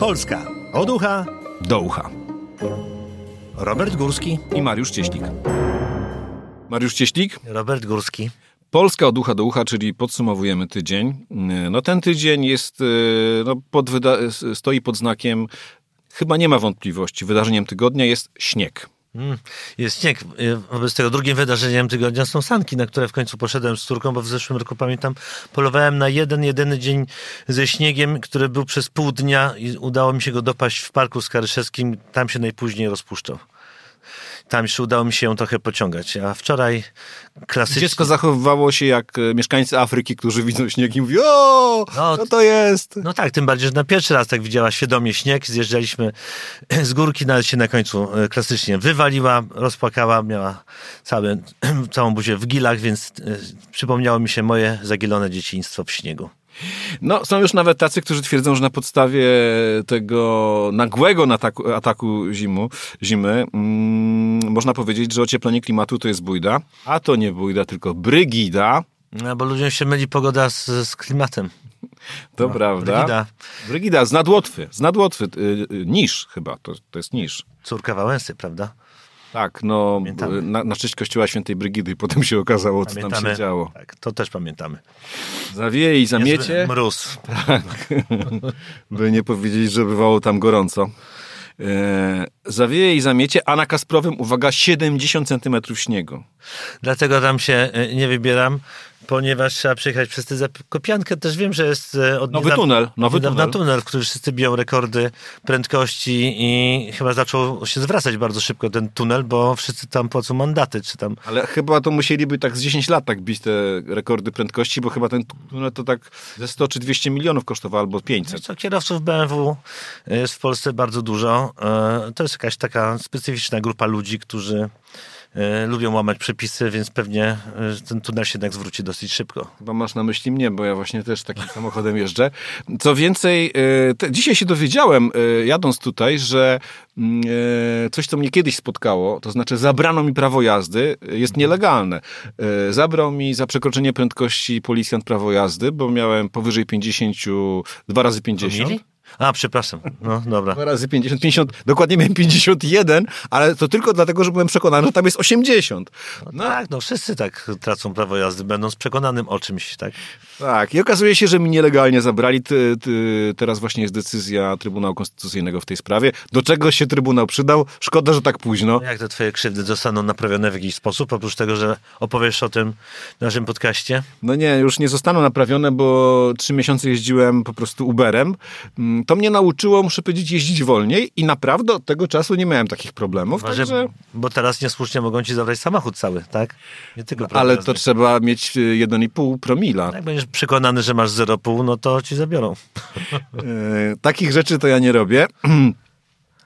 Polska od ucha do ucha. Robert Górski i Mariusz Cieślik. Mariusz Cieślik. Robert Górski. Polska od ucha do ucha, czyli podsumowujemy tydzień. No ten tydzień jest, e, no, pod stoi pod znakiem, chyba nie ma wątpliwości, wydarzeniem tygodnia jest śnieg. Mm, jest śnieg. Y, wobec tego drugim wydarzeniem tygodnia są sanki, na które w końcu poszedłem z córką, bo w zeszłym roku pamiętam, polowałem na jeden, jedyny dzień ze śniegiem, który był przez pół dnia i udało mi się go dopaść w Parku Skaryszewskim. Tam się najpóźniej rozpuszczał tam jeszcze udało mi się ją trochę pociągać. A wczoraj klasycznie... Dziecko zachowywało się jak e, mieszkańcy Afryki, którzy widzą śnieg i mówią, o, no, co to jest? No tak, tym bardziej, że na pierwszy raz tak widziała świadomie śnieg, zjeżdżaliśmy z górki, nawet się na końcu e, klasycznie wywaliła, rozpłakała, miała cały, całą buzię w gilach, więc e, przypomniało mi się moje zagilone dzieciństwo w śniegu. No, są już nawet tacy, którzy twierdzą, że na podstawie tego nagłego ataku, ataku zimu, zimy mm, można powiedzieć, że ocieplenie klimatu to jest bójda, a to nie bójda, tylko brygida. No, bo ludziom się myli pogoda z, z klimatem. To no, prawda. Brygida. Brygida z Nadłotwy. Z Nadłotwy. Y, y, niż chyba, to, to jest niż. Córka Wałęsy, prawda? Tak, no na, na cześć kościoła świętej Brygidy i potem się okazało, co Pamiętamy. tam się działo. Tak, to też pamiętamy. Zawieje i zamiecie. Mróz. Tak. By nie powiedzieć, że bywało tam gorąco. E, zawieje i zamiecie, a na Kasprowym, uwaga, 70 centymetrów śniegu. Dlatego tam się e, nie wybieram ponieważ trzeba przejechać przez tę Zakopiankę. Też wiem, że jest e, od nowy tunel, nowy tunel. tunel, w którym wszyscy biją rekordy prędkości i chyba zaczął się zwracać bardzo szybko ten tunel, bo wszyscy tam płacą mandaty, czy tam... Ale chyba to musieliby tak z 10 lat tak bić te rekordy prędkości, bo chyba ten tunel to tak ze 100 czy 200 milionów kosztował, albo 500. Co, kierowców BMW jest w Polsce bardzo dużo. E, to jest jakaś taka specyficzna grupa ludzi, którzy lubią łamać przepisy, więc pewnie e, ten tunel się jednak zwróci dosyć szybko. Chyba masz na myśli mnie, bo ja właśnie też takim samochodem jeżdżę. Co więcej, e, te, dzisiaj się dowiedziałem, jadąc tutaj, że mm, coś, co mnie kiedyś spotkało, to znaczy zabrano mi prawo jazdy, jest nielegalne. Zabrał mi za przekroczenie prędkości policjant prawo jazdy, bo miałem powyżej 50, dwa razy 50. Promili? A, przepraszam. No, dobra. Dwa razy 50, 50, dokładnie miałem 51, ale to tylko dlatego, że byłem przekonany, że tam jest 80. No, no tak, no wszyscy tak tracą prawo jazdy, będąc przekonanym o czymś, tak? Tak, i okazuje się, że mi nielegalnie zabrali. Ty, ty, teraz właśnie jest decyzja Trybunału Konstytucyjnego w tej sprawie. Do czego się Trybunał przydał? Szkoda, że tak późno. Jak te twoje krzywdy zostaną naprawione w jakiś sposób, oprócz tego, że opowiesz o tym w naszym podcaście? No nie, już nie zostaną naprawione, bo trzy miesiące jeździłem po prostu Uberem mm, to mnie nauczyło, muszę powiedzieć, jeździć wolniej i naprawdę od tego czasu nie miałem takich problemów. Może, także... Bo teraz niesłusznie mogą ci zabrać samochód cały, tak? Nie tylko no, ale to trzeba mieć 1,5 y, promila. Jak będziesz przekonany, że masz 0,5, no to ci zabiorą. e, takich rzeczy to ja nie robię.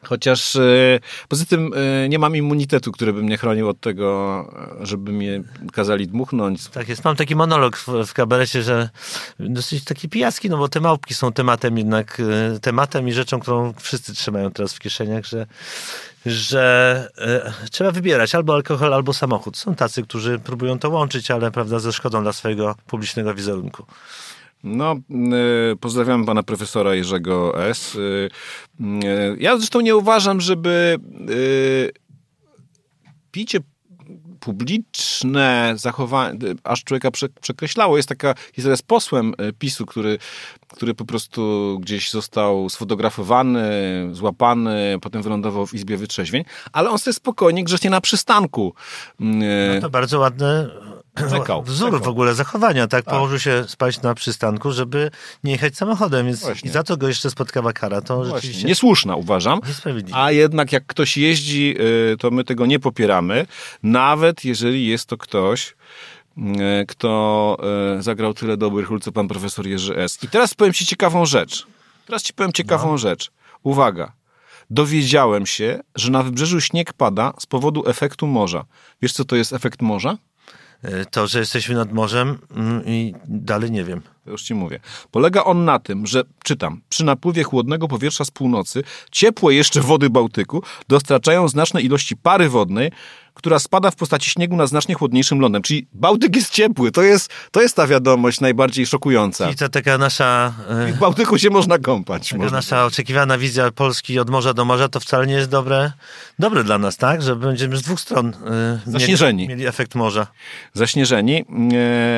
Chociaż e, poza tym e, nie mam immunitetu, który by mnie chronił od tego, e, żeby mnie kazali dmuchnąć. Tak jest. Mam taki monolog w, w kabarecie, że dosyć taki pijacki, no bo te małpki są tematem jednak, tematem i rzeczą, którą wszyscy trzymają teraz w kieszeniach, że że e, trzeba wybierać albo alkohol, albo samochód. Są tacy, którzy próbują to łączyć, ale prawda, ze szkodą dla swojego publicznego wizerunku. No, y, pozdrawiam pana profesora Jerzego S. Y, y, ja zresztą nie uważam, żeby picie publiczne zachowanie, aż człowieka przekreślało. Jest taka historia z posłem PiSu, który, który po prostu gdzieś został sfotografowany, złapany, potem wylądował w Izbie Wytrzeźwień, ale on sobie spokojnie grzecznie na przystanku. No to bardzo ładne Czekał, wzór czekał. w ogóle zachowania, tak? tak? Położył się spać na przystanku, żeby nie jechać samochodem, więc Właśnie. i za to go jeszcze spotkała kara. To Właśnie. rzeczywiście... Niesłuszna uważam. A jednak jak ktoś jeździ, y, to my tego nie popieramy, nawet jeżeli jest to ktoś, y, kto y, zagrał tyle dobrych ról, co pan profesor Jerzy S. I teraz powiem ci ciekawą rzecz. Teraz ci powiem ciekawą no. rzecz. Uwaga. Dowiedziałem się, że na wybrzeżu śnieg pada z powodu efektu morza. Wiesz, co to jest efekt morza? To, że jesteśmy nad morzem mm, i dalej nie wiem. Już ci mówię. Polega on na tym, że, czytam, przy napływie chłodnego powietrza z północy, ciepłe jeszcze wody Bałtyku dostarczają znaczne ilości pary wodnej, która spada w postaci śniegu na znacznie chłodniejszym lądem. Czyli Bałtyk jest ciepły. To jest, to jest ta wiadomość najbardziej szokująca. I to taka nasza... I w Bałtyku się można kąpać. Taka można nasza oczekiwana wizja Polski od morza do morza to wcale nie jest dobre, dobre dla nas, tak? Że będziemy z dwóch stron y, Zaśnieżeni. Mieli, mieli efekt morza. Zaśnieżeni.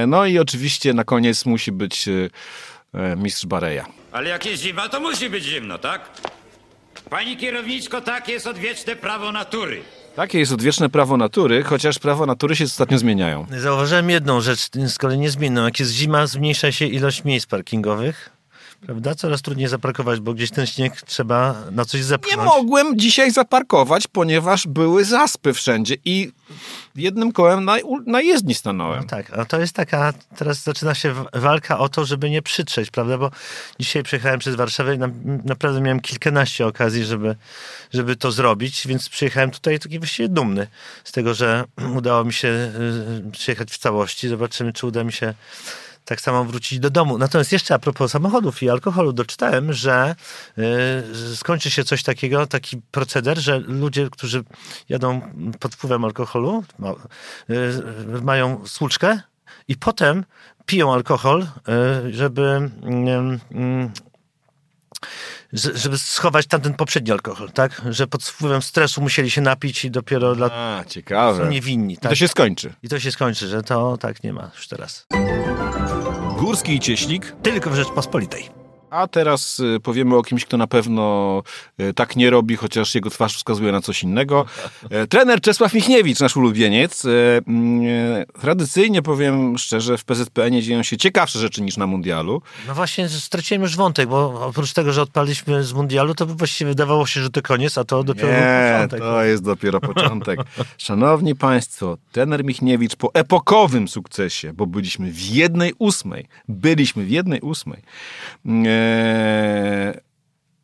E, No i oczywiście na koniec musi być mistrz Bareja. Ale jak jest zima, to musi być zimno, tak? Pani kierowniczko, tak jest odwieczne prawo natury. Takie jest odwieczne prawo natury, chociaż prawo natury się ostatnio zmieniają. Zauważyłem jedną rzecz z kolei niezmienną. Jak jest zima, zmniejsza się ilość miejsc parkingowych. Prawda? Coraz trudniej zaparkować, bo gdzieś ten śnieg trzeba na coś Nie zepchnąć. mogłem dzisiaj zaparkować, ponieważ były zaspy wszędzie i jednym kołem na, na jezdni stanąłem. Tak, a to jest taka, teraz zaczyna się walka o to, żeby nie przytrzeć, prawda, bo dzisiaj przejechałem przez Warszawę i na, naprawdę miałem kilkanaście okazji, żeby, żeby to zrobić, więc przyjechałem tutaj taki właściwie dumny z tego, że udało mi się y, przyjechać w całości. Zobaczymy, czy uda mi się tak samo wrócić do domu. Natomiast jeszcze a propos samochodów i alkoholu, doczytałem, że y, skończy się coś takiego, taki proceder, że ludzie, którzy jadą pod wpływem alkoholu, y, mają słuczkę i potem piją alkohol, y, żeby że- żeby schować tamten poprzedni alkohol, tak? Że pod wpływem stresu musieli się napić i dopiero dla... A, ciekawe. są niewinni, I tak? to się skończy. I to się skończy, że to tak nie ma już teraz. Górski i Cieślik. Tylko w Rzeczpospolitej. A teraz y, powiemy o kimś, kto na pewno y, tak nie robi, chociaż jego twarz wskazuje na coś innego. E, Trener Czesław Michniewicz, nasz ulubieniec. E, e, Tradycyjnie powiem szczerze, w PZPN dzieją się ciekawsze rzeczy niż na mundialu. No właśnie, straciłem już wątek, bo oprócz tego, że odpaliśmy z mundialu, to właściwie wydawało się, że to koniec, a to dopiero Nie, początek. to jest dopiero początek. Szanowni Państwo, trener Michniewicz po epokowym sukcesie, bo byliśmy w jednej ósmej, byliśmy w jednej ósmej,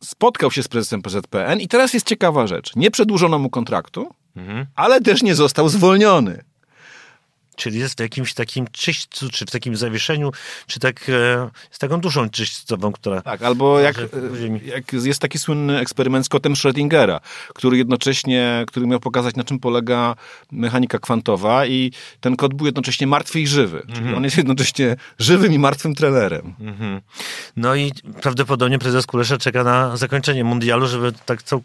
spotkał się z prezesem PZPN i teraz jest ciekawa rzecz. Nie przedłużono mu kontraktu, ale też nie został zwolniony. Czyli jest w jakimś takim czyśćcu, czy w takim zawieszeniu, czy tak e, z taką duszą czyśćcową, która... Tak, albo jak, ziemi. jak jest taki słynny eksperyment z kotem Schrödingera, który jednocześnie, który miał pokazać, na czym polega mechanika kwantowa i ten kot był jednocześnie martwy i żywy. Czyli on jest jednocześnie żywym i martwym trenerem. Mhm. No i prawdopodobnie prezes Kulesza czeka na zakończenie mundialu, żeby tak cał...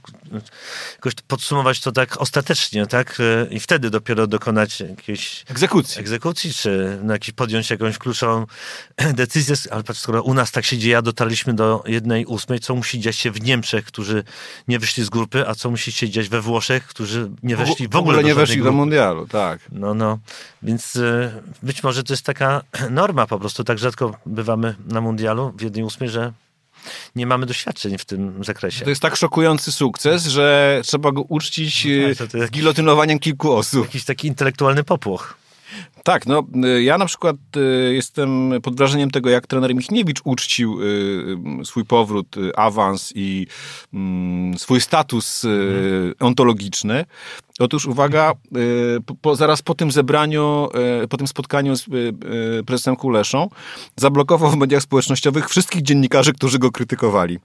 jakoś podsumować to tak ostatecznie, tak? E, I wtedy dopiero dokonać jakiejś Egzekucji. Egzekucji, czy na jakiś, podjąć jakąś kluczową decyzję. Ale patrz, skoro u nas tak się dzieje, a dotarliśmy do jednej ósmej, co musi dziać się w Niemczech, którzy nie wyszli z grupy, a co musi się dziać we Włoszech, którzy nie weszli w ogóle, nie do żadnej weszli do grupy. mundialu, tak. No, no. Więc y, być może to jest taka norma po prostu. Tak rzadko bywamy na mundialu w jednej ósmej, że nie mamy doświadczeń w tym zakresie. To jest tak szokujący sukces, że trzeba go uczcić No tak, jakiś- gilotynowaniem kilku osób. Jakiś taki intelektualny popłoch. Tak, no y, ja na przykład y, jestem pod wrażeniem tego, jak trener Michniewicz uczcił y, swój powrót, awans i mm, swój status y, ontologiczny. Otóż uwaga, po, zaraz po tym zebraniu, po tym spotkaniu z prezesem Kuleszą, zablokował w mediach społecznościowych wszystkich dziennikarzy, którzy go krytykowali.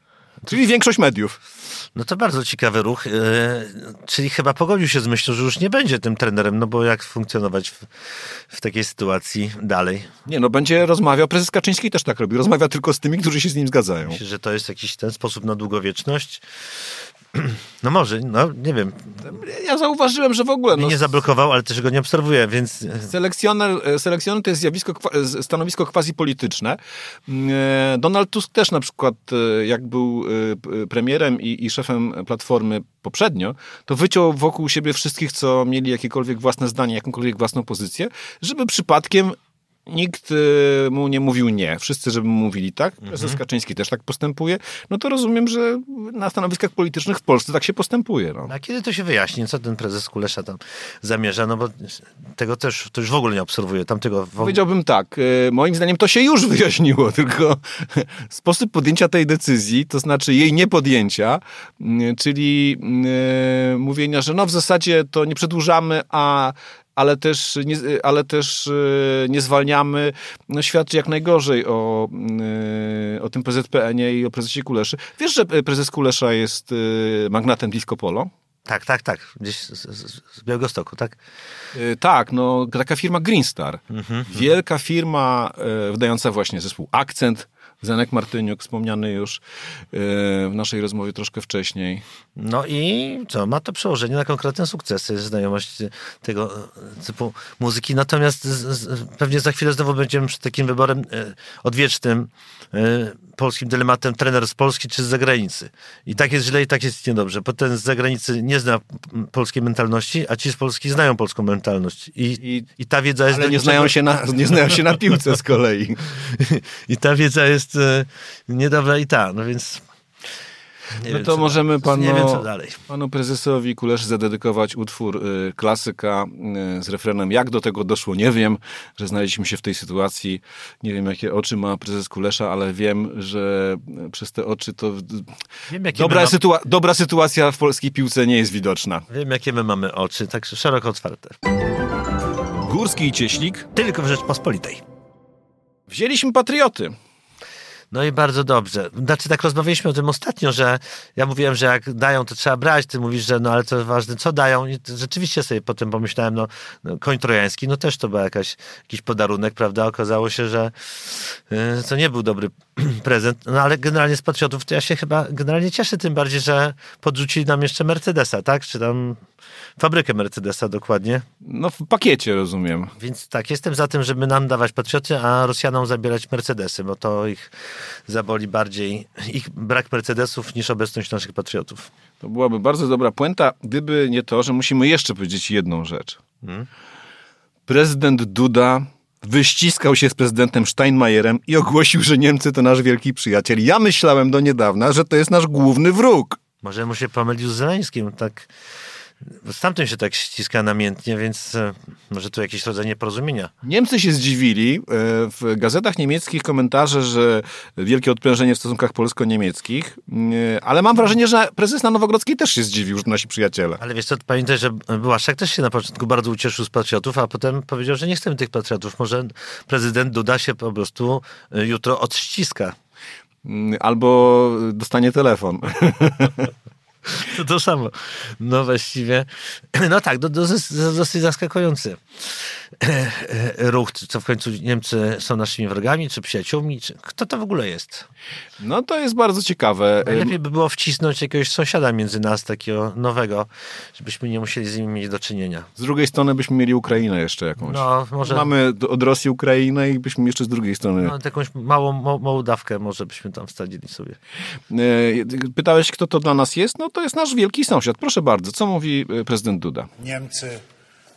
Czyli większość mediów. No to bardzo ciekawy ruch. y, czyli chyba pogodził się z myślą, że już nie będzie tym trenerem, no bo jak funkcjonować w, w takiej sytuacji dalej? Nie, no będzie rozmawiał, prezes Kaczyński też tak robi, rozmawia tylko z tymi, którzy się z nim zgadzają. Myślę, że to jest jakiś ten sposób na długowieczność. No może, no nie wiem. Ja zauważyłem, że w ogóle... Mnie No, nie zablokował, ale też go nie obserwuję, więc Selekcjoner, e, selekcjoner to jest zjawisko, stanowisko quasi-polityczne. Mm, e, Donald Tusk też na przykład, e, jak był premierem i, i szefem Platformy poprzednio, to wyciął wokół siebie wszystkich, co mieli jakiekolwiek własne zdanie, jakąkolwiek własną pozycję, żeby przypadkiem nikt e, mu nie mówił nie. Wszyscy, żeby mu mówili tak. Prezes Kaczyński też tak postępuje. No to rozumiem, że na stanowiskach politycznych w Polsce tak się postępuje. No. a kiedy to się wyjaśni, co ten prezes Kulesza tam zamierza? No bo tego też to już w ogóle nie obserwuję. Tamtego w. Powiedziałbym tak, e, moim zdaniem to się już wyjaśniło, tylko sposób podjęcia tej decyzji, to znaczy jej niepodjęcia, mm, czyli mówienia, że no w zasadzie to nie przedłużamy, a, ale też nie, ale też nie zwalniamy. No, świadczy jak najgorzej o, o tym PZPN-ie i o prezesie Kuleszy. Wiesz, że prezes Kulesza jest magnatem disco polo? Tak, tak, tak. Gdzieś z, z, z Białegostoku, tak? Yy, tak, no taka firma Greenstar. Mhm, Wielka firma yy, wydająca właśnie zespół Akcent, Zenek Martyniuk, wspomniany już e, w naszej rozmowie troszkę wcześniej. No i co, ma to przełożenie na konkretne sukcesy, znajomość tego typu muzyki. Natomiast pewnie za chwilę znowu będziemy przed takim wyborem odwiecznym, polskim dylematem trener z Polski czy z zagranicy. I tak jest źle i tak jest niedobrze, bo ten z zagranicy nie zna polskiej mentalności, a ci z Polski znają polską mentalność. I, I, i ta wiedza jest... Ale nie znają, się na, nie znają się na piłce z kolei. I ta wiedza jest e, niedobra i ta, no więc... Nie no wiem, to możemy panu, wiem, panu prezesowi Kuleszy zadedykować utwór y, klasyka y, z refrenem Jak do tego doszło, nie wiem, że znaleźliśmy się w tej sytuacji. Nie wiem, jakie oczy ma prezes Kulesza, ale wiem, że przez te oczy to wiem, dobra, sytua dobra sytuacja w polskiej piłce nie jest widoczna. Wiem, jakie my mamy oczy, tak szeroko otwarte. Górski i Cieślik. Tylko w Rzeczpospolitej. Wzięliśmy patrioty. No i bardzo dobrze. Znaczy tak rozmawialiśmy o tym ostatnio, że ja mówiłem, że jak dają, to trzeba brać. Ty mówisz, że no ale to ważne, co dają. I rzeczywiście sobie potem pomyślałem, no, no koń trojański, no też to był jakaś, jakiś podarunek, prawda? Okazało się, że yy, to nie był dobry prezent. No ale generalnie z Patriotów to ja się chyba generalnie cieszę, tym bardziej, że podrzucili nam jeszcze Mercedesa, tak? Czy tam fabrykę Mercedesa dokładnie. No w pakiecie, rozumiem. Więc tak, jestem za tym, żeby nam dawać Patrioty, a Rosjanom zabierać Mercedesy, bo to ich zaboli bardziej ich brak Mercedesów niż obecność naszych Patriotów. To byłaby bardzo dobra puenta, gdyby nie to, że musimy jeszcze powiedzieć jedną rzecz. Hmm? Prezydent Duda wyściskał się z prezydentem Steinmeierem i ogłosił, że Niemcy to nasz wielki przyjaciel. Ja myślałem do niedawna, że to jest nasz główny wróg. Może mu się pomylił z Zeleńskim, tak Stamtąd się tak ściska namiętnie, więc e, może tu jakiś rodzaj nieporozumienia. Niemcy się zdziwili. E, w gazetach niemieckich komentarze, że wielkie odprężenie w stosunkach polsko-niemieckich, e, ale mam wrażenie, że prezes na Nowogrodzkiej też się zdziwił, że nasi przyjaciele. Ale wiesz co, pamiętaj, że Błaszczak też się na początku bardzo ucieszył z patriotów, a potem powiedział, że nie chcemy tych patriotów. Może prezydent Duda się po prostu jutro odściska. Mm, albo dostanie telefon. To to samo. No właściwie, no tak, do, do, dosyć zaskakujący ruch, co w końcu Niemcy są naszymi wrogami, czy przyjaciółmi, czy kto to w ogóle jest? No to jest bardzo ciekawe. Najlepiej by było wcisnąć jakiegoś sąsiada między nas, takiego nowego, żebyśmy nie musieli z nimi mieć do czynienia. Z drugiej strony byśmy mieli Ukrainę jeszcze jakąś. No, może... Mamy od Rosji Ukrainę i byśmy jeszcze z drugiej strony... No, jakąś małą, małą dawkę może byśmy tam wstawili sobie. E, pytałeś, kto to dla nas jest? No to jest nasz wielki sąsiad. Proszę bardzo, co mówi e, prezydent Duda? Niemcy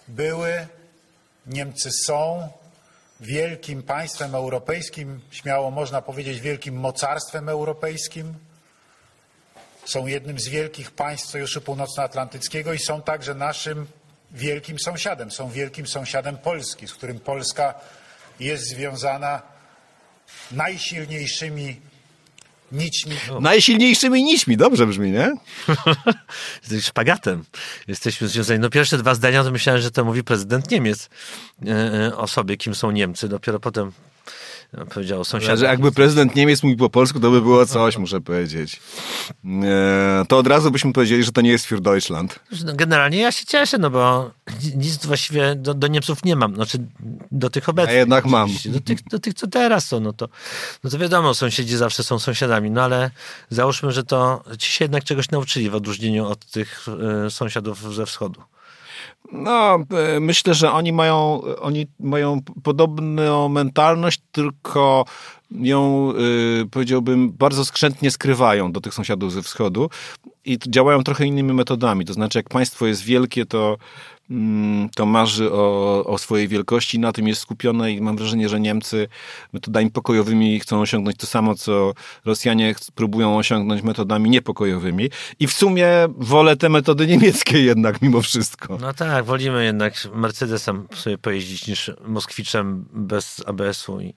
były, Niemcy są wielkim państwem europejskim, śmiało można powiedzieć wielkim mocarstwem europejskim. Są jednym z wielkich państw Sojuszu Północnoatlantyckiego i są także naszym wielkim sąsiadem. Są wielkim sąsiadem Polski, z którym Polska jest związana najsilniejszymi nićmi. No. Najsilniejszymi nićmi, dobrze brzmi, nie? Szpagatem jesteśmy związani. No pierwsze dwa zdania to myślałem, że to mówi prezydent Niemiec e, e, o sobie, kim są Niemcy. Dopiero potem powiedział sąsiad. Że jakby prezydent Niemiec mówił po polsku, to by było coś, muszę powiedzieć. E, to od razu byśmy powiedzieli, że to nie jest für Deutschland. No, generalnie ja się cieszę, no bo nic właściwie do, do Niemców nie mam. Znaczy do tych obecnych. A jednak mam. Do tych, do tych, co teraz są, no to, no to wiadomo, sąsiedzi zawsze są sąsiadami, no ale załóżmy, że to ci się jednak czegoś nauczyli w odróżnieniu od tych y, sąsiadów ze wschodu. No, e, myślę, że oni mają, oni mają podobną mentalność, tylko ją, y, powiedziałbym, bardzo skrzętnie skrywają do tych sąsiadów ze wschodu i działają trochę innymi metodami. To znaczy, jak państwo jest wielkie, to to marzy o, o swojej wielkości, na tym jest skupione i mam wrażenie, że Niemcy metodami pokojowymi chcą osiągnąć to samo, co Rosjanie próbują osiągnąć metodami niepokojowymi. I w sumie wolę te metody niemieckie jednak mimo wszystko. No tak, wolimy jednak Mercedesem sobie pojeździć niż Moskwiczem bez ABS-u i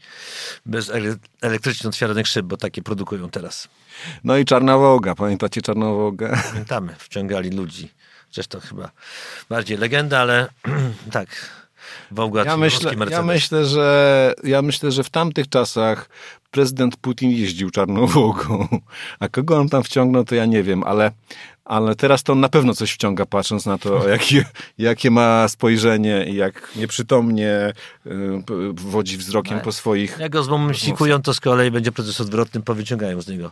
bez elektrycznie otwieranych szyb, bo takie produkują teraz. No i Czarna Woga, pamiętacie Czarną Wogę? Pamiętamy, wciągali ludzi To chyba bardziej legenda, ale tak. Wołgacz ja myślę, ja myślę, że ja myślę, że w tamtych czasach prezydent Putin jeździł czarną Wołgą. A kogo on tam wciągnął, to ja nie wiem, ale, ale teraz to on na pewno coś wciąga, patrząc na to, jakie, jakie ma spojrzenie i jak nieprzytomnie y, wodzi wzrokiem po swoich... Jak go zmomifikują, to z kolei będzie proces odwrotny, powyciągają z niego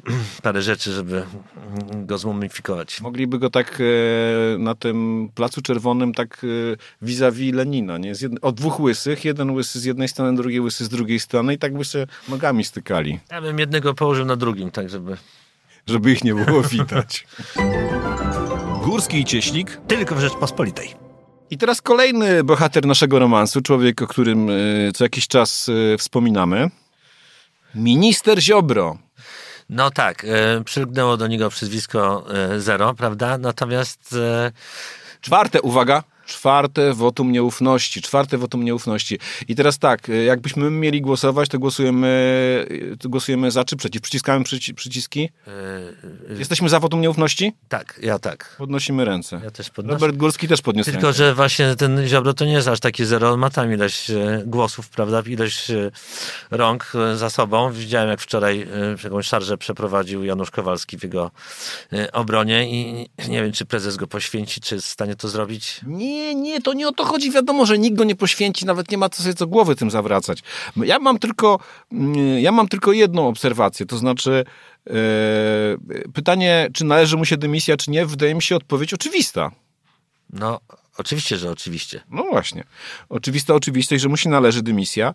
parę rzeczy, żeby go zmumifikować. Mogliby go tak e, na tym Placu Czerwonym tak e, vis-a-vis Lenina, nie? Jed... o dwóch łysych, jeden łysy z jednej strony, drugi łysy z drugiej strony i tak by się nogami stykali. Ja bym jednego położył na drugim, tak żeby... Żeby ich nie było widać. Górski i Cieślik. Tylko w Rzeczpospolitej. I teraz kolejny bohater naszego romansu, człowiek, o którym e, co jakiś czas wspominamy. Minister Ziobro. No tak, e, przylgnęło do niego przyzwisko e, Zero, prawda? Natomiast... E, Czwarte, uwaga, Czwarte wotum nieufności. Czwarte wotum nieufności. I teraz tak, jakbyśmy mieli głosować, to głosujemy, to głosujemy za czy przeciw? Przyciskamy przyci przyciski? Yy, Jesteśmy za wotum nieufności? Tak, ja tak. Podnosimy ręce. Ja też podnoszę. Robert Górski też podniósł Tylko, rękę. że właśnie ten Ziobro to nie jest aż taki zero, on ma tam ileś głosów, prawda, ileś rąk za sobą. Widziałem, jak wczoraj jakąś szarżę przeprowadził Janusz Kowalski w jego obronie i nie wiem, czy prezes go poświęci, czy jest w stanie to zrobić. Nie, nie, nie, to nie o to chodzi. Wiadomo, że nikt go nie poświęci, nawet nie ma co sobie co głowy tym zawracać. Ja mam tylko, mm, ja mam tylko jedną obserwację, to znaczy yy, pytanie, czy należy mu się dymisja, czy nie, wydaje mi się odpowiedź oczywista. No, Oczywiście, że oczywiście. No właśnie. Oczywista oczywistość, że mu się należy dymisja.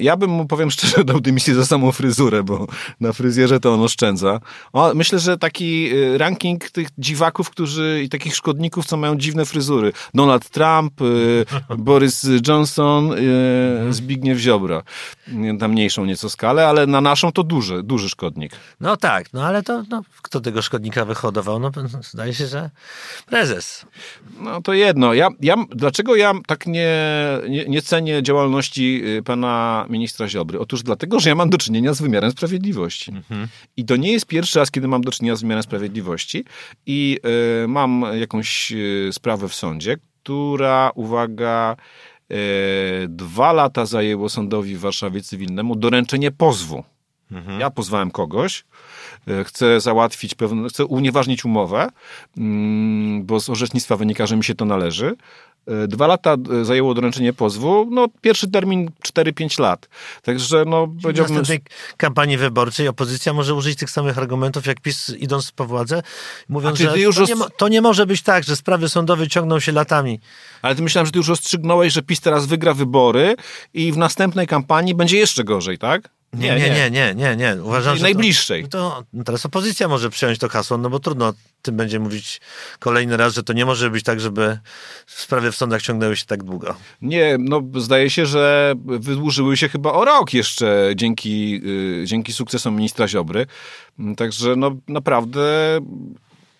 Ja bym mu, powiem szczerze, dał dymisję za samą fryzurę, bo na fryzjerze to on oszczędza. O, myślę, że taki y, ranking tych dziwaków, którzy i takich szkodników, co mają dziwne fryzury. Donald Trump, y, Boris Johnson, y, Zbigniew Ziobro. Na mniejszą nieco skalę, ale na naszą to duży, duży szkodnik. No tak, no ale to no, kto tego szkodnika wyhodował? No zdaje się, że prezes. No to jedno. Ja, ja, dlaczego ja tak nie, nie, nie cenię działalności y, pana ministra Ziobry? Otóż dlatego, że ja mam do czynienia z wymiarem sprawiedliwości. Mhm. I to nie jest pierwszy raz, kiedy mam do czynienia z wymiarem sprawiedliwości i y, mam jakąś y, sprawę w sądzie, która, uwaga, y, dwa lata zajęło sądowi w Warszawie cywilnemu doręczenie pozwu. Mhm. Ja pozwałem kogoś, chcę załatwić pewne, chcę unieważnić umowę, mm, bo z orzecznictwa wynika, że mi się to należy. E, dwa lata e, zajęło doręczenie pozwu, no pierwszy termin 4-5 lat. Także no powiedziałbym... W następnej kampanii wyborczej opozycja może użyć tych samych argumentów jak PiS idąc po władzę, mówiąc, że to, roz... nie to, nie może być tak, że sprawy sądowe ciągną się latami. Ale ty myślałem, że ty już rozstrzygnąłeś, że PiS teraz wygra wybory i w następnej kampanii będzie jeszcze gorzej, tak? Nie, nie, nie, nie, nie, nie. Uważam, że najbliższej. To, to, no teraz opozycja może przyjąć to hasło, no bo trudno tym będzie mówić kolejny raz, że to nie może być tak, żeby sprawy w sądach ciągnęły się tak długo. Nie, no zdaje się, że wydłużyły się chyba o rok jeszcze dzięki, yy, dzięki sukcesom ministra Ziobry. Także no naprawdę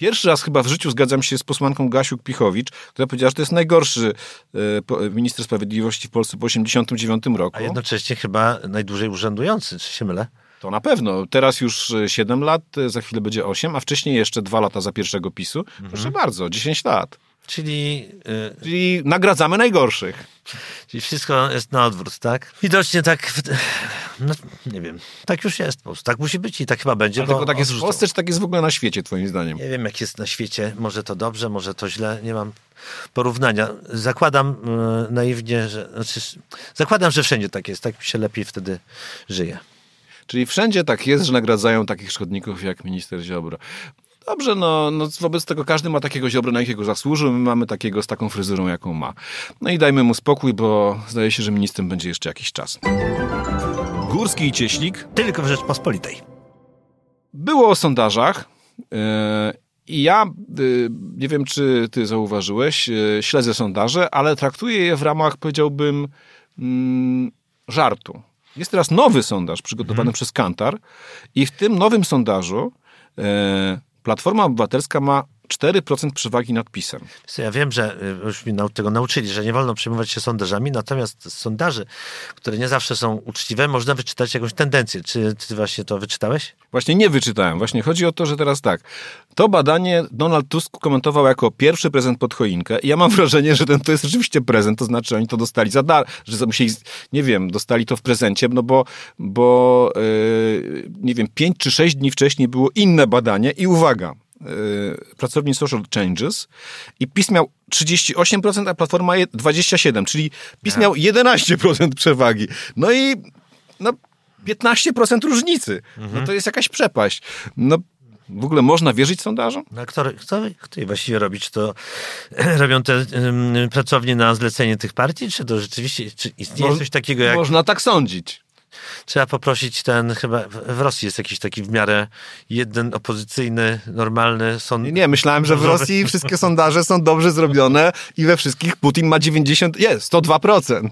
Pierwszy raz chyba w życiu zgadzam się z posłanką Gasiuk-Pichowicz, która powiedziała, że to jest najgorszy e, minister sprawiedliwości w Polsce po 1989 roku. A jednocześnie chyba najdłużej urzędujący, czy się mylę? To na pewno. Teraz już 7 lat, za chwilę będzie 8, a wcześniej jeszcze 2 lata za pierwszego PiSu. Mhm. Proszę bardzo, 10 lat. Czyli, yy, Czyli nagradzamy najgorszych. Czyli wszystko jest na odwrót, tak? Widocznie tak, no, nie wiem, tak już jest po prostu. Tak musi być i tak chyba będzie. tylko tak jest w Polsce, czy tak jest w ogóle na świecie, twoim zdaniem? Nie wiem, jak jest na świecie. Może to dobrze, może to źle. Nie mam porównania. Zakładam yy, naiwnie, że... Znaczy, zakładam, że wszędzie tak jest. Tak mi się lepiej wtedy żyje. Czyli wszędzie tak jest, że nagradzają takich szkodników jak minister Ziobro. Dobrze, no, no wobec tego każdy ma takiego ziobra, na jakiego zasłużył, my mamy takiego z taką fryzurą, jaką ma. No i dajmy mu spokój, bo zdaje się, że ministrem będzie jeszcze jakiś czas. Górski i Cieślik. Tylko w Rzeczpospolitej. Było o sondażach. Yy, I ja, yy, nie wiem, czy ty zauważyłeś, yy, śledzę sondaże, ale traktuję je w ramach, powiedziałbym, mm, żartu. Jest teraz nowy sondaż przygotowany hmm. przez Kantar i w tym nowym sondażu Platforma Obywatelska ma 4% przewagi nad PiSem. Ja wiem, że y, już mi tego nauczyli, że nie wolno przejmować się sondażami, natomiast z sondaży, które nie zawsze są uczciwe, można wyczytać jakąś tendencję. Czy ty właśnie to wyczytałeś? Właśnie nie wyczytałem. Właśnie chodzi o to, że teraz tak. To badanie Donald Tusk komentował jako pierwszy prezent pod choinkę i ja mam wrażenie, że ten to jest rzeczywiście prezent, to znaczy oni to dostali za dar, że musieli, nie wiem, dostali to w prezencie, no bo, bo yy, nie wiem, 5 czy 6 dni wcześniej było inne badanie i uwaga, pracowni Social Changes i PiS miał 38%, a Platforma 27%, czyli PiS miał 11% przewagi. No i no, 15% różnicy. Mhm. No to jest jakaś przepaść. No w ogóle można wierzyć sondażom? No, kto, kto, kto właściwie robi? Czy to robią te um, pracownie na zlecenie tych partii? Czy to rzeczywiście czy istnieje coś takiego jak... Można tak sądzić trzeba poprosić ten, chyba w Rosji jest jakiś taki w miarę jeden opozycyjny, normalny sąd. Nie, nie myślałem, że w Rosji wszystkie sondaże są dobrze zrobione i we wszystkich Putin ma 90, jest, 102%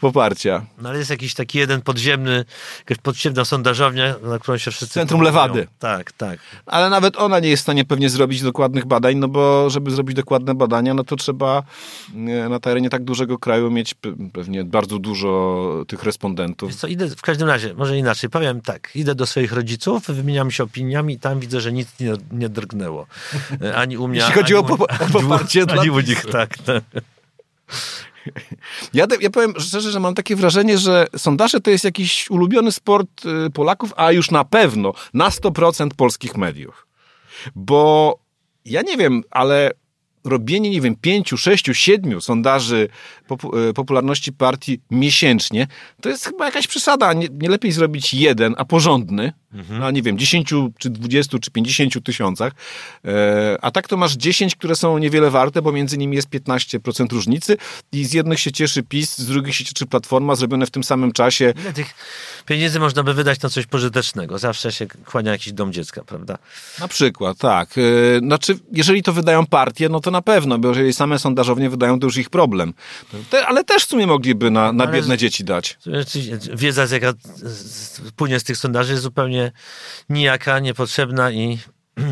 poparcia. No ale jest jakiś taki jeden podziemny, jakaś podziemna sondażownia, na którą się wszyscy... Centrum Lewady. Tak, tak. Ale nawet ona nie jest w stanie pewnie zrobić dokładnych badań, no bo żeby zrobić dokładne badania, no to trzeba na terenie tak dużego kraju mieć pewnie bardzo dużo tych respondentów. Wiesz co, idę w każdym razie, może inaczej, powiem tak, idę do swoich rodziców, wymieniam się opiniami i tam widzę, że nic nie, nie drgnęło. Ani u mnie, Jeśli chodzi o, po, o poparcie ani, ani u nich, tak. tak. Ja, ja powiem szczerze, że mam takie wrażenie, że sondaże to jest jakiś ulubiony sport y, Polaków, a już na pewno na 100% polskich mediów. Bo ja nie wiem, ale robienie, nie wiem, pięciu, sześciu, siedmiu sondaży e, popularności partii miesięcznie, to jest chyba jakaś przesada. Nie, nie lepiej zrobić jeden, a porządny, mhm. na nie wiem, 10 czy 20 czy 50 tysiącach. E, a tak to masz 10, które są niewiele warte, bo między nimi jest 15% różnicy i z jednych się cieszy PiS, z drugich się cieszy Platforma, zrobione w tym samym czasie. Ile tych pieniędzy można by wydać na coś pożytecznego? Zawsze się kłania jakiś dom dziecka, prawda? Na przykład, tak. E, znaczy, jeżeli to wydają partie, no to na pewno, bo jeżeli same sondażownie wydają, to już ich problem. Te, ale też w sumie mogliby na, na biedne dzieci dać. Wiedza, jaka płynie z tych sondaży jest zupełnie nijaka, niepotrzebna i...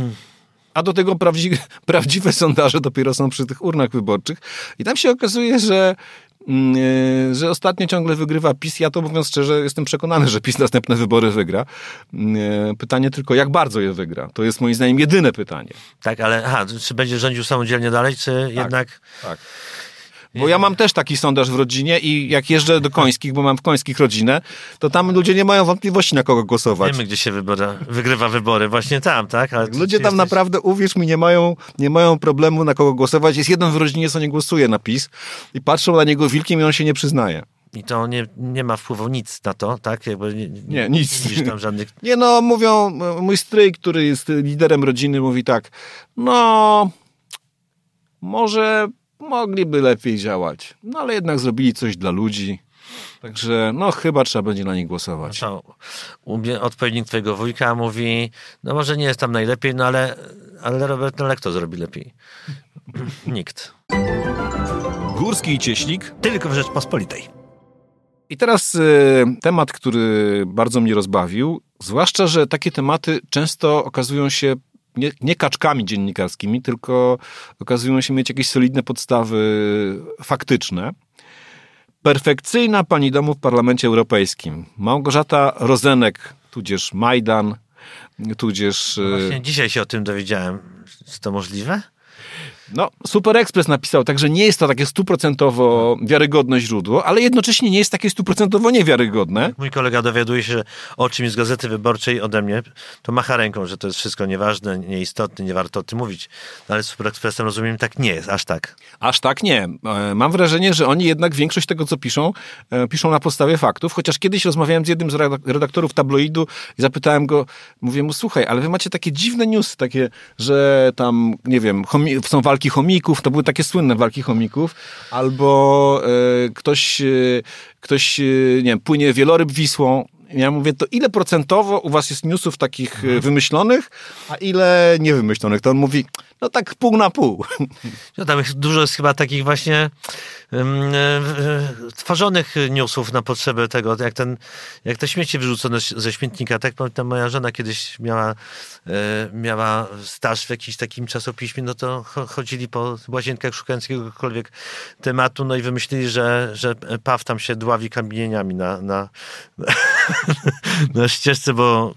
A do tego prawdzi prawdziwe sondaże dopiero są przy tych urnach wyborczych. I tam się okazuje, że Mm, e, że ostatnio ciągle wygrywa PiS. Ja to mówiąc szczerze, jestem przekonany, że PiS następne wybory wygra. Mm, e, pytanie tylko, jak bardzo je wygra? To jest moim zdaniem jedyne pytanie. Tak, ale aha, czy będzie rządził samodzielnie dalej, czy tak, jednak... Tak. Bo ja mam też taki sondaż w rodzinie i jak jeżdżę do Końskich, bo mam w Końskich rodzinę, to tam ludzie nie mają wątpliwości na kogo głosować. Wiemy, gdzie się wybora, wygrywa wybory, właśnie tam, tak? Ale ludzie tam jesteś... naprawdę, uwierz mi, nie mają, nie mają problemu na kogo głosować. Jest jeden w rodzinie, co nie głosuje na PiS i patrzą na niego wilkiem i on się nie przyznaje. I to nie, nie ma wpływu nic na to, tak? Jakby nie, nie, nie nic. Nie tam żadnych... Nie no, mówią, mój stryj, który jest liderem rodziny, mówi tak, no, może mogliby lepiej działać. No ale jednak zrobili coś dla ludzi. Także no chyba trzeba będzie na nich głosować. No odpowiednik twojego wujka mówi, no może nie jest tam najlepiej, no ale, ale Robert no, kto zrobi lepiej? Nikt. Górski i Cieślik. Tylko w Rzeczpospolitej. I teraz y, temat, który bardzo mnie rozbawił, zwłaszcza, że takie tematy często okazują się nie, nie kaczkami dziennikarskimi, tylko okazują się mieć jakieś solidne podstawy faktyczne. Perfekcyjna pani domu w Parlamencie Europejskim. Małgorzata Rozenek, tudzież Majdan, tudzież... No właśnie dzisiaj się o tym dowiedziałem. Czy to możliwe? No, Super Express napisał, także nie jest to takie stuprocentowo wiarygodne źródło, ale jednocześnie nie jest takie stuprocentowo niewiarygodne. Mój kolega dowiaduje się o czymś z Gazety Wyborczej ode mnie, to macha ręką, że to jest wszystko nieważne, nieistotne, nie warto o tym mówić. No, ale z Super Expressem rozumiem, tak nie jest, aż tak. Aż tak nie. E, mam wrażenie, że oni jednak większość tego, co piszą, e, piszą na podstawie faktów, chociaż kiedyś rozmawiałem z jednym z redaktorów tabloidu i zapytałem go, mówię mu, słuchaj, ale wy macie takie dziwne newsy, takie, że tam, nie wiem, są walki walki chomików, to były takie słynne walki chomików, albo e, ktoś, e, ktoś e, nie wiem, płynie wieloryb Wisłą, ja mówię, to ile procentowo u was jest newsów takich mhm. wymyślonych, a ile niewymyślonych? To on mówi, no tak pół na pół. No tam dużo jest chyba takich właśnie um, e, tworzonych newsów na potrzeby tego, jak, ten, jak te śmieci wyrzucone ze śmietnika. Tak pamiętam, moja żona kiedyś miała, e, miała staż w jakimś takim czasopiśmie, no to chodzili po łazienkach szukając jakiegokolwiek tematu, no i wymyślili, że, że Paw tam się dławi kamieniami na, na, na ścieżce, bo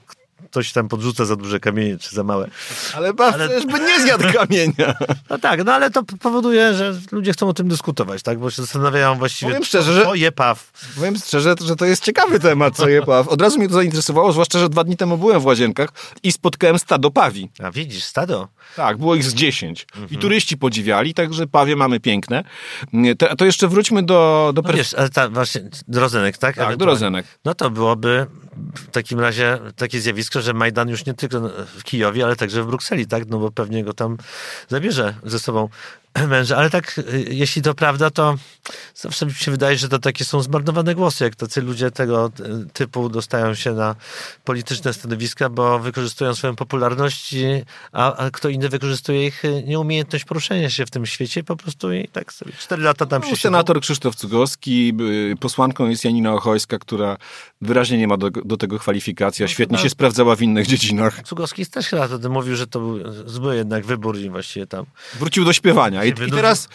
ktoś tam podrzuca za duże kamienie, czy za małe. Ale Baw ale... by nie zjadł kamienia. No tak, no ale to powoduje, że ludzie chcą o tym dyskutować, tak? Bo się zastanawiają właściwie, powiem szczerze, że, co je paw. Powiem szczerze, że to jest ciekawy temat, co je paw. Od razu mnie to zainteresowało, zwłaszcza, że dwa dni temu byłem w Łazienkach i spotkałem stado pawi. A widzisz, stado? Tak, było ich z dziesięć. Mhm. I turyści podziwiali, także pawie mamy piękne. To, to jeszcze wróćmy do... do no wiesz, ale ta, właśnie, do Rozenek, tak? Tak, do Rozenek. No to byłoby w takim razie takie zjawisko, że Majdan już nie tylko w Kijowie, ale także w Brukseli, tak? No bo pewnie go tam zabierze ze sobą męża. Ale tak, y, jeśli to prawda, to zawsze mi się wydaje, że to takie są zmarnowane głosy, jak tacy ludzie tego y, typu dostają się na polityczne stanowiska, bo wykorzystują swoją popularność, a, a kto inny wykorzystuje ich y, nieumiejętność poruszenia się w tym świecie po prostu i tak sobie cztery lata tam no, się Senator Krzysztof Cugowski, posłanką jest Janina Ochojska, która wyraźnie nie ma do, do tego kwalifikacji, a no, świetnie się sprawdzała w innych dziedzinach. Cugowski też chyba wtedy mówił, że to był zły jednak wybór i właściwie tam... Wrócił do śpiewania. I, i teraz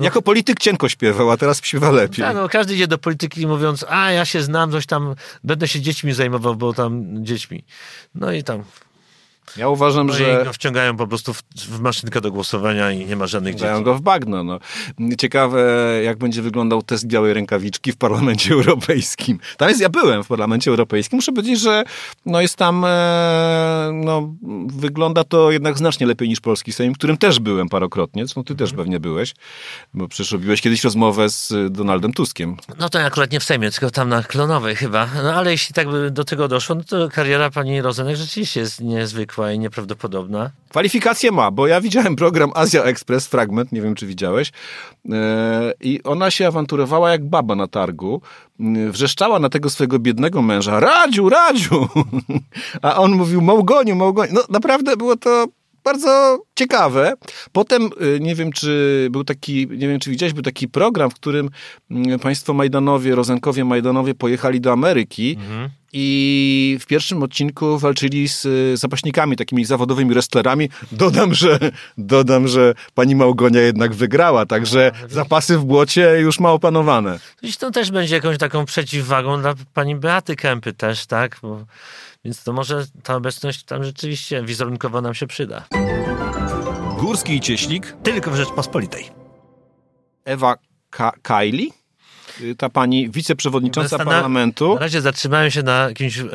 jako polityk cienko śpiewał, a teraz śpiewa lepiej. Tak, no, każdy idzie do polityki mówiąc, a ja się znam, coś tam, będę się dziećmi zajmował, bo tam dziećmi. No i tam ja uważam, no że. go wciągają po prostu w, w, maszynkę do głosowania i nie ma żadnych dzieci. go w bagno. No. Ciekawe, jak będzie wyglądał test białej rękawiczki w Parlamencie Europejskim. Tam jest, ja byłem w Parlamencie Europejskim. Muszę powiedzieć, że no jest tam, e, no, wygląda to jednak znacznie lepiej niż polski Sejm, w którym też byłem parokrotnie. No ty też mhm. pewnie byłeś, bo przecież robiłeś kiedyś rozmowę z Donaldem Tuskiem. No to akurat nie w Sejmie, tylko tam na Klonowej chyba. No ale jeśli tak by do tego doszło, no to kariera pani Rozenek rzeczywiście jest niezwykła niezwykła i nieprawdopodobna. Kwalifikacje ma, bo ja widziałem program Azja Express, fragment, nie wiem czy widziałeś, e, i ona się awanturowała jak baba na targu, e, wrzeszczała na tego swojego biednego męża, Radziu, Radziu! A on mówił, Małgoniu, Małgoniu. No naprawdę było to bardzo ciekawe. Potem, y, nie wiem, czy był taki, nie wiem, czy widziałeś, był taki program, w którym mm, państwo Majdanowie, Rozenkowie Majdanowie pojechali do Ameryki mhm. i w pierwszym odcinku walczyli z y, zapaśnikami, takimi zawodowymi wrestlerami. Dodam, że, dodam, że pani Małgonia jednak wygrała, także zapasy w błocie już ma opanowane. to też będzie jakąś taką przeciwwagą dla pani Beaty Kępy też, tak? Bo więc to może ta obecność tam rzeczywiście wizerunkowo nam się przyda. Górski i Cieślik. Tylko w Rzeczpospolitej. Ewa Ka Kaili? Y, ta pani wiceprzewodnicząca na, parlamentu. Na razie zatrzymałem się na jakimś e,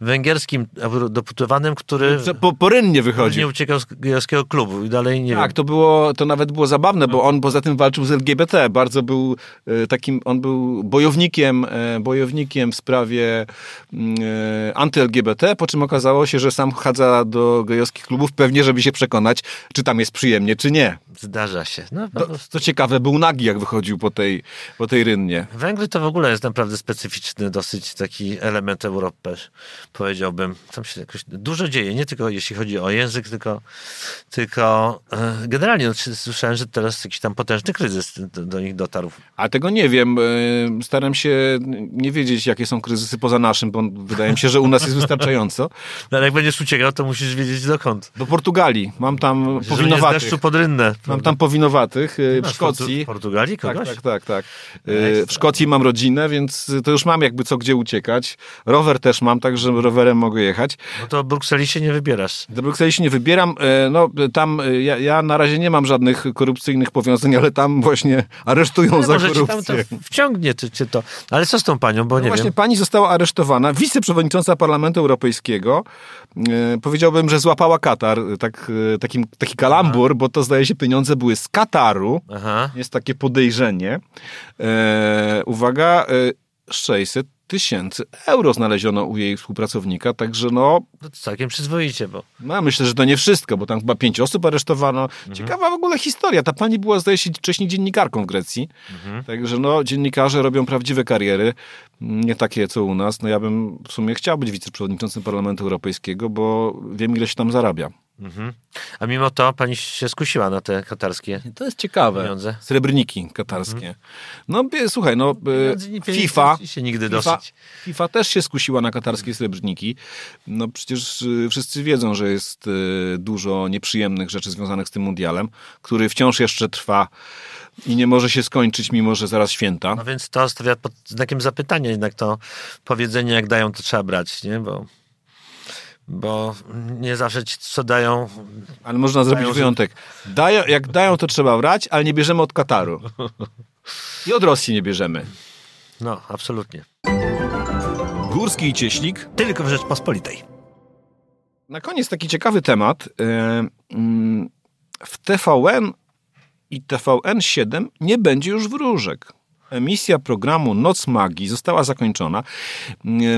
węgierskim deputowanym, który po, porynnie wychodzi. Nie uciekał z gejowskiego klubu i dalej nie Tak, wiem. to było, to nawet było zabawne, bo on poza tym walczył z LGBT. Bardzo był e, takim, on był bojownikiem, e, bojownikiem w sprawie e, anty-LGBT, po czym okazało się, że sam chadza do gejowskich klubów pewnie, żeby się przekonać, czy tam jest przyjemnie, czy nie. Zdarza się. No, to, to ciekawe, był nagi, jak wychodził po tej, po tej rynnie. Węgry to w ogóle jest naprawdę specyficzny, dosyć taki element Europy, powiedziałbym. Tam się jakoś dużo dzieje, nie tylko jeśli chodzi o język, tylko, tylko e, generalnie no, słyszałem, że teraz jakiś tam potężny kryzys do, do, nich dotarł. A tego nie wiem. E, staram się nie wiedzieć, jakie są kryzysy poza naszym, bo wydaje mi się, że u nas jest wystarczająco. No, ale jak będziesz uciekał, to musisz wiedzieć dokąd. Do Portugalii. Mam tam Myślę, powinowatych. deszczu pod rynnę. Mam tam powinowatych e, w Szkocji. W Portugalii kogoś? Tak, tak, tak. tak w Szkocji mam rodzinę, więc to już mam jakby co gdzie uciekać. Rower też mam, także rowerem mogę jechać. No to do Brukseli się nie wybierasz. Do Brukseli się nie wybieram. E, no tam e, ja, ja na razie nie mam żadnych korupcyjnych powiązań, ale tam właśnie aresztują ale za może korupcję. Cię tam to wciągnie czy to. Ale co z tą panią, bo no nie właśnie wiem. pani została aresztowana. Wiceprzewodnicząca Parlamentu Europejskiego e, powiedziałbym, że złapała Katar. Tak, taki, taki kalambur, Aha. bo to zdaje się pieniądze były z Kataru. Aha. Jest takie podejrzenie. E, uwaga, e, 600 tysięcy euro znaleziono u jej współpracownika, także no... To całkiem przyzwoicie, bo... No, myślę, że to nie wszystko, bo tam chyba pięć osób aresztowano. Mhm. Ciekawa w ogóle historia. Ta pani była, zdaje się, wcześniej dziennikarką w Grecji. Mhm. Także no, dziennikarze robią prawdziwe kariery, nie takie co u nas. No ja bym w sumie chciał być wiceprzewodniczącym Parlamentu Europejskiego, bo wiem, ile się tam zarabia. Mhm. A mimo to pani się skusiła na te katarskie To jest ciekawe. pieniądze. Srebrniki katarskie. No bie- słuchaj, no e, FIFA, się nigdy FIFA, dosyć. FIFA też się skusiła na katarskie srebrniki. No przecież e, wszyscy wiedzą, że jest e, dużo nieprzyjemnych rzeczy związanych z tym mundialem, który wciąż jeszcze trwa i nie może się skończyć, mimo że zaraz święta. No więc to stawia pod znakiem zapytania jednak to powiedzenie, jak dają, to trzeba brać, nie? Bo, bo nie zawsze ci, co dają, Ale można zrobić Dają, wyjątek. Dają, jak dają, to trzeba brać, ale nie bierzemy od Kataru. I od Rosji nie bierzemy. no, absolutnie. Górski i Cieślik. Tylko w Rzeczpospolitej. Na koniec taki ciekawy temat. E, mm, W TVN i TVN7 nie będzie już wróżek. Emisja programu Noc Magii została zakończona.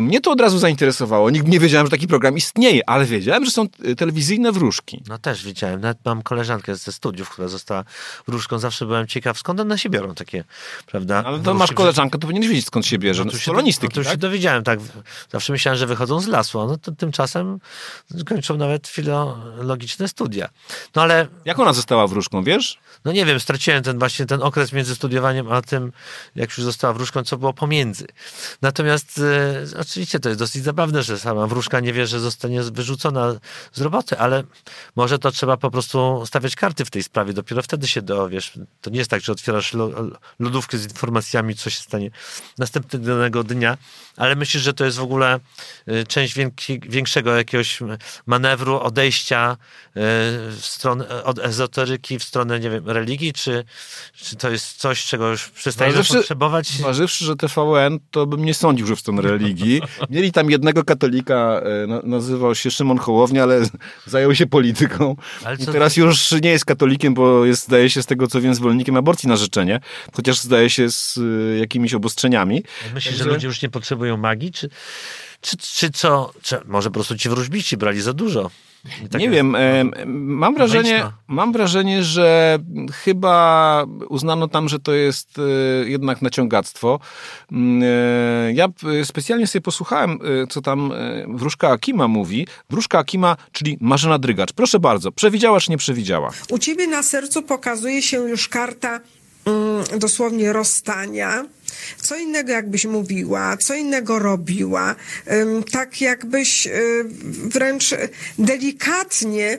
Mnie to od razu zainteresowało. Nikt nie wiedziałem, że taki program istnieje, ale wiedziałem, że są e, telewizyjne wróżki. No też widziałem, nawet mam koleżankę ze studiów, która została wróżką. Zawsze byłem ciekaw, skąd one się biorą takie, prawda? Ale to masz koleżankę, to powinieneś wiedzieć, skąd się bierze. No to się, polonistyki, no to już się tak? dowiedziałem, tak. Zawsze myślałem, że wychodzą z lasu, a no to tymczasem kończą nawet filologiczne studia. No ale, Jak ona została wróżką, wiesz? no nie wiem, straciłem ten właśnie ten okres między studiowaniem, a tym, jak już została wróżką, co było pomiędzy. Natomiast e, oczywiście to jest dosyć zabawne, że sama wróżka nie wie, że zostanie wyrzucona z roboty, ale może to trzeba po prostu stawiać karty w tej sprawie. Dopiero wtedy się dowiesz. To nie jest tak, że otwierasz lo- lodówkę z informacjami, co się stanie następnego dnia, ale myślisz, że to jest w ogóle y, część większego jakiegoś manewru, odejścia y, w stronę, od ezoteryki w stronę, nie wiem, religii, czy, czy to jest coś, czego już przestajemy Zważywszy- potrzebować? Zważywszy, że TVN, to bym nie sądził, że w stronę religii. Mieli tam jednego katolika, e, na- nazywał się Szymon Hołownia, ale zajął się polityką. I teraz już nie jest katolikiem, bo jest, zdaje się, z tego co wiem, zwolennikiem aborcji na życzenie. Chociaż zdaje się z e, jakimiś obostrzeniami. Myślisz, że ludzie już nie potrzebują magii, czy, czy, czy co? Czy może po prostu ci wróżbici brali za dużo? Tak nie wiem, e, mam wrażenie, Wejdź na. mam wrażenie, że chyba uznano tam, że to jest e, jednak naciągactwo. Mm, e, Ja specjalnie sobie posłuchałem, e, co tam e, wróżka Akima mówi. Wróżka Akima, czyli Marzena Drygacz. Proszę bardzo, przewidziała czy nie przewidziała? U ciebie na sercu pokazuje się już karta mm, dosłownie rozstania. Co innego jakbyś mówiła, co innego robiła, tak jakbyś y, wręcz delikatnie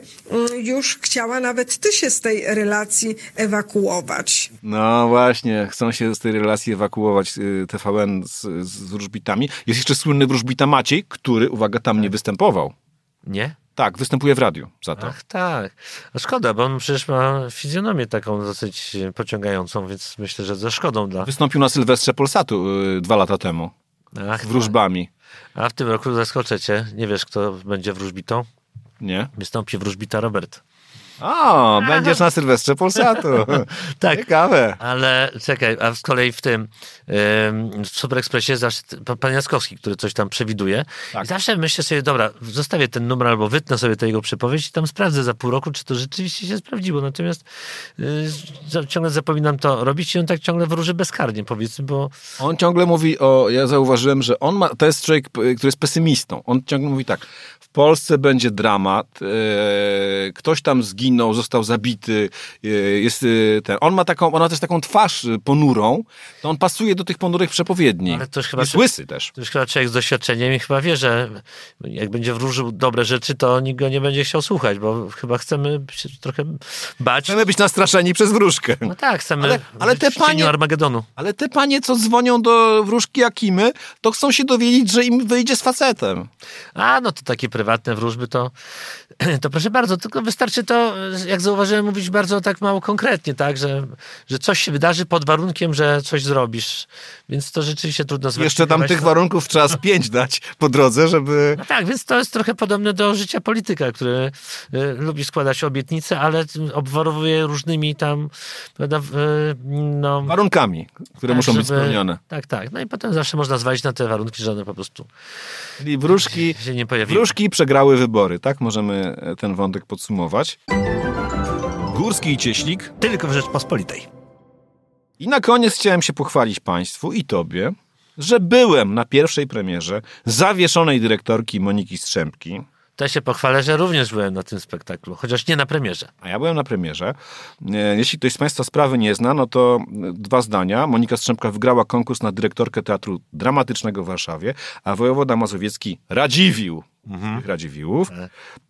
y, już chciała nawet ty się z tej relacji ewakuować. No właśnie, chcą się z tej relacji ewakuować e, TVN z, z wróżbitami. Jest jeszcze słynny wróżbita Maciej, który, uwaga, tam nie występował. Nie? Tak, występuje w radiu za to. Ach tak. A szkoda, bo on przecież ma fizjonomię taką dosyć pociągającą, więc myślę, że ze szkodą dla... Wystąpił na Sylwestrze Polsatu y, dwa lata temu. Ach, Wróżbami. A w tym roku zaskoczę cię. Nie wiesz, kto będzie wróżbitą? Nie? Wystąpi wróżbita Robert. O, będziesz na Sylwestrze Polsatu. Tak. Ciekawe. Ale czekaj, a z kolei w tym ym, w Super Expressie zawsze pan- Jaskowski, który coś tam przewiduje. Tak. I zawsze myślę sobie, dobra, zostawię ten numer albo wytnę sobie tę jego przepowiedź i tam sprawdzę za pół roku, czy to rzeczywiście się sprawdziło. Natomiast y, ciągle zapominam to robić i on tak ciągle wróży bezkarnie, powiedzmy, bo On ciągle mówi o, ja zauważyłem, że on ma, to jest człowiek, który jest pesymistą. On ciągle mówi tak, w Polsce będzie dramat, e, ktoś tam zginął, został zabity, e, jest e, ten, on ma taką, ona też taką twarz e, ponurą, to on pasuje do tych ponurych przepowiedni. Ale to już chyba jest się- łysy też. to już chyba człowiek z doświadczeniem i chyba wie, że jak będzie wróżył dobre rzeczy, to nikt go nie będzie chciał słuchać, bo chyba chcemy się trochę bać. Chcemy być nastraszeni przez wróżkę. No tak, chcemy Ale- ale te panie- Armagedonu. Ale te panie, co dzwonią do wróżki Akimy, to chcą się dowiedzieć, że im wyjdzie z facetem. A, no to takie prywatne wróżby, to, to proszę bardzo, tylko wystarczy to, jak zauważyłem, mówić bardzo tak mało konkretnie, tak, że, że coś się wydarzy pod warunkiem, że coś zrobisz. Więc to rzeczywiście trudno Jeszcze tam tych warunków trzeba z pięć dać po drodze, żeby... No tak, więc to jest trochę podobne do życia polityka, który y, lubi składać obietnice, ale obwarowuje różnymi tam, prawda, y, no... Warunkami, które tak, muszą być żeby- spełnione. Tak, tak. No i potem zawsze można zwalić na te warunki, że one po prostu Czyli wróżki, się nie pojawiły. wróżki przegrały wybory, tak? Możemy e, ten wątek podsumować. Górski i Cieślik. Tylko w Rzeczpospolitej. I na koniec chciałem się pochwalić Państwu i Tobie, że byłem na pierwszej premierze zawieszonej dyrektorki Moniki Strzępki. To ja się pochwalę, że również byłem na tym spektaklu, chociaż nie na premierze. A ja byłem na premierze. E, jeśli ktoś z Państwa sprawy nie zna, no to dwa zdania. Monika Strzemka wygrała konkurs na dyrektorkę Teatru Dramatycznego w Warszawie, a wojewoda mazowiecki Radziwił mhm. Radziwiłłów.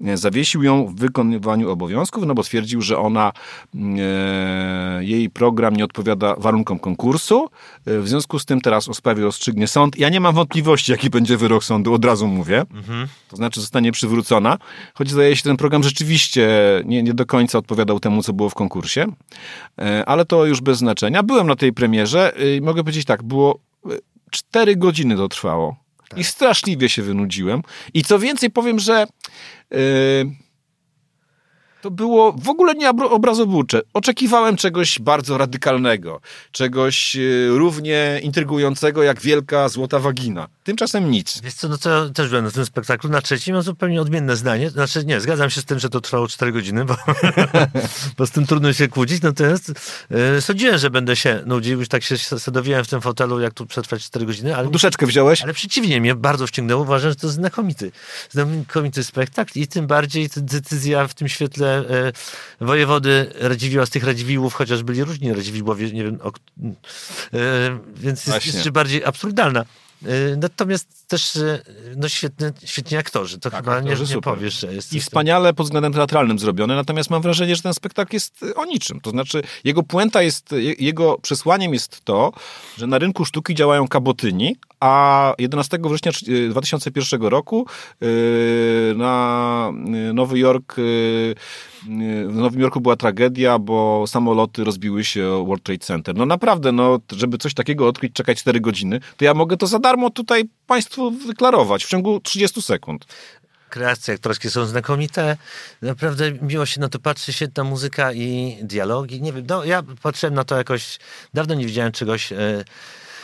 E. Zawiesił ją w wykonywaniu obowiązków, no bo stwierdził, że ona, e, jej program nie odpowiada warunkom konkursu. E, w związku z tym teraz o sprawie rozstrzygnie sąd. Ja nie mam wątpliwości, jaki będzie wyrok sądu, od razu mówię. Mhm. To znaczy zostanie przywrócona, choć zdaje się, ten program rzeczywiście nie, nie do końca odpowiadał temu, co było w konkursie. E, ale to już bez znaczenia. Byłem na tej premierze i mogę powiedzieć tak, było e, cztery godziny to trwało. Tak. I straszliwie się wynudziłem. I co więcej, powiem, że yy, to było w ogóle nie obrazobucze. Oczekiwałem czegoś bardzo radykalnego, czegoś yy, równie intrygującego jak wielka złota wagina. Tymczasem nic. Wiesz co, no to ja też byłem na tym spektaklu. Na trzecim mam zupełnie odmienne zdanie. Znaczy nie, zgadzam się z tym, że to trwało 4 godziny, bo, bo z tym trudno się kłócić. Natomiast yy, sądziłem, że będę się nudził. Już tak się sadowiłem w tym fotelu, jak tu przetrwać 4 godziny. Ale, Duszeczkę wziąłeś? Ale przeciwnie, mnie bardzo wciągnęło. Uważam, że to znakomity, znakomity spektakl i tym bardziej decyzja w tym świetle yy, wojewody Radziwiła, z tych Radziwiłów, chociaż byli różni Radziwiłowie, nie wiem, o, yy, więc jest jeszcze bardziej absurdalna. Y, natomiast też y, no świetny, świetni aktorzy. To tak, chyba nie, nie powiesz, że jest. I wspaniale pod względem teatralnym zrobione, natomiast mam wrażenie, że ten spektakl jest o niczym. To znaczy, jego puenta jest, jego przesłaniem jest to, że na rynku sztuki działają kabotyni, a 11 września 2001 roku y, na Nowy Jork w Nowym Jorku była tragedia, bo samoloty rozbiły się o World Trade Center. No naprawdę, no, żeby coś takiego odkryć, czekać 4 godziny, to ja mogę to za darmo tutaj Państwu wyklarować w ciągu 30 sekund kreacje aktorskie są znakomite. Naprawdę miło się na to patrzy, świetna muzyka i dialogi. Nie wiem, no ja patrzyłem na to jakoś, dawno nie widziałem czegoś... E,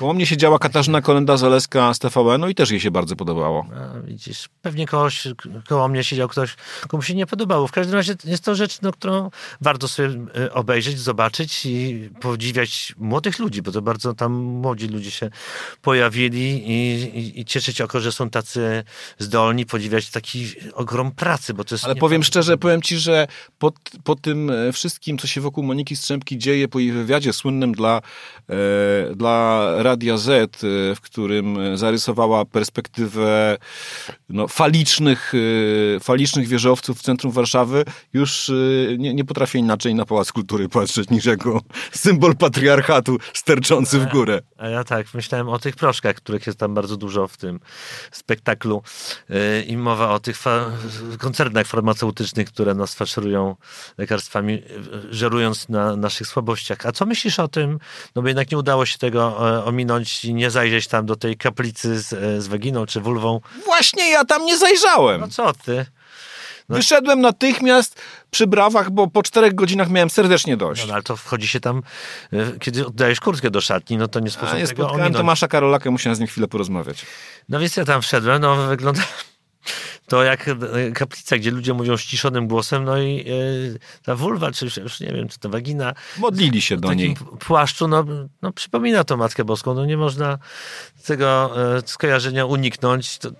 Koło mnie siedziała Katarzyna Kolenda-Zaleska z TVN-u i też jej się bardzo podobało. A, widzisz, pewnie kogoś, koło mnie siedział ktoś, komu się nie podobało. W każdym razie jest to rzecz, no, którą warto sobie e, obejrzeć, zobaczyć i podziwiać młodych ludzi, bo to bardzo tam młodzi ludzie się pojawili i, i, i cieszyć oko, że są tacy zdolni, podziwiać taki ogrom pracy, bo to jest... Ale powiem szczerze, powiem ci, że po, po tym e, wszystkim, co się wokół Moniki Strzemki dzieje, po jej wywiadzie słynnym dla, e, dla Radia Z, y, w którym zarysowała perspektywę no, falicznych, y, falicznych wieżowców w centrum Warszawy, już nie, nie potrafię inaczej na Pałac Kultury patrzeć niż jako symbol patriarchatu sterczący w górę. A ja tak, myślałem o tych proszkach, których jest tam bardzo dużo w tym spektaklu i mowa o tych koncernach farmaceutycznych, które nas faszerują lekarstwami, żerując na naszych słabościach. A co myślisz o tym? No bo jednak nie udało się tego ominąć i nie zajrzeć tam do tej kaplicy z, z waginą czy wulwą. Właśnie ja tam nie zajrzałem. No co ty? No. Wyszedłem natychmiast przy brawach, bo po czterech godzinach miałem serdecznie dość. No, ale to wchodzi się tam, e, kiedy oddajesz kurtkę do szatni, no to nie sposób A, nie tego spotkałem Tomasza Karolakę, musiałem z nim chwilę porozmawiać. No więc ja tam wszedłem, no wygląda to jak e, kaplica, gdzie ludzie mówią ściszonym głosem, no i yy, ta wulwa, czy już nie wiem, czy ta wagina. Modlili się do niej. płaszczu, no, no przypomina to Matkę Boską, no nie można tego yy, skojarzenia uniknąć. To,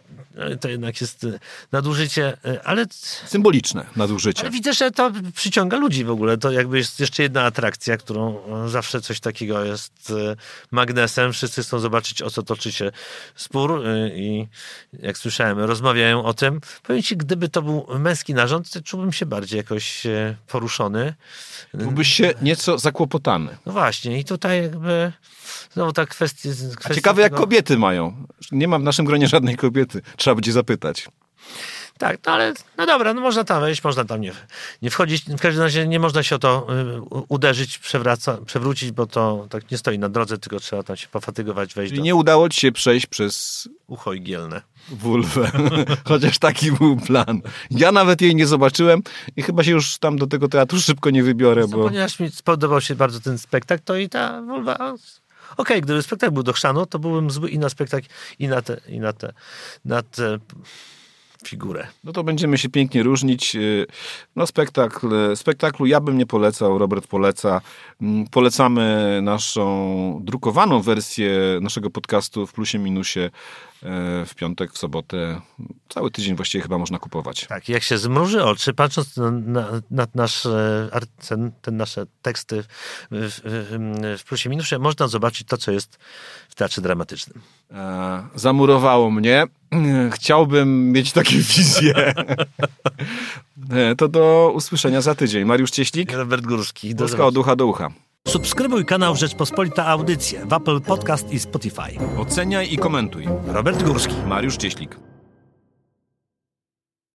to jednak jest nadużycie, ale... Symboliczne nadużycie. Ale widzę, że to przyciąga ludzi w ogóle. To jakby jest jeszcze jedna atrakcja, którą zawsze coś takiego jest magnesem. Wszyscy chcą zobaczyć, o co toczy się spór i jak słyszałem, rozmawiają o tym. Powiem ci, gdyby to był męski narząd, to czułbym się bardziej jakoś e, poruszony. Byłbyś się nieco zakłopotany. No właśnie i tutaj jakby znowu ta kwestia... kwestia ciekawe, tego... jak kobiety mają. Nie ma w naszym gronie żadnej kobiety. Trzeba będzie zapytać. Tak, no ale no dobra, no można tam wejść, można tam nie, nie wchodzić. W każdym razie nie można się o to y, uderzyć, przewraca, przewrócić, bo to tak nie stoi na drodze, tylko trzeba tam się pofatygować, wejść. Czyli do... nie udało ci się przejść przez ucho igielne. Wulwę. Chociaż taki był plan. Ja nawet jej nie zobaczyłem i chyba się już tam do tego teatru szybko nie wybiorę. No, bo... Ponieważ mi spodobał się bardzo ten spektakl, to i ta wulwa... Okay, gdyby spektakl był do chrzanu, to byłbym zły i na spektakl, i na te, i na te, na te figurę. No to będziemy się pięknie różnić. No spektakl, spektaklu ja bym nie polecał, Robert poleca. Mm, polecamy naszą drukowaną wersję naszego podcastu w plusie minusie w piątek, w sobotę. Cały tydzień właściwie chyba można kupować. Tak, jak się zmruży oczy, patrząc na, na, na nasze, ten, te nasze teksty w, w, w plusie minusie, można zobaczyć to, co jest w teatrze dramatycznym. E, zamurowało mnie. Chciałbym mieć takie wizje. E, to do usłyszenia za tydzień. Mariusz Cieślik. Robert Górski. Do Polska od ucha do ucha. Subskrybuj kanał Rzeczpospolita Audycje w Apple Podcast i Spotify. Oceniaj i komentuj. Robert Górski. Mariusz Cieślik.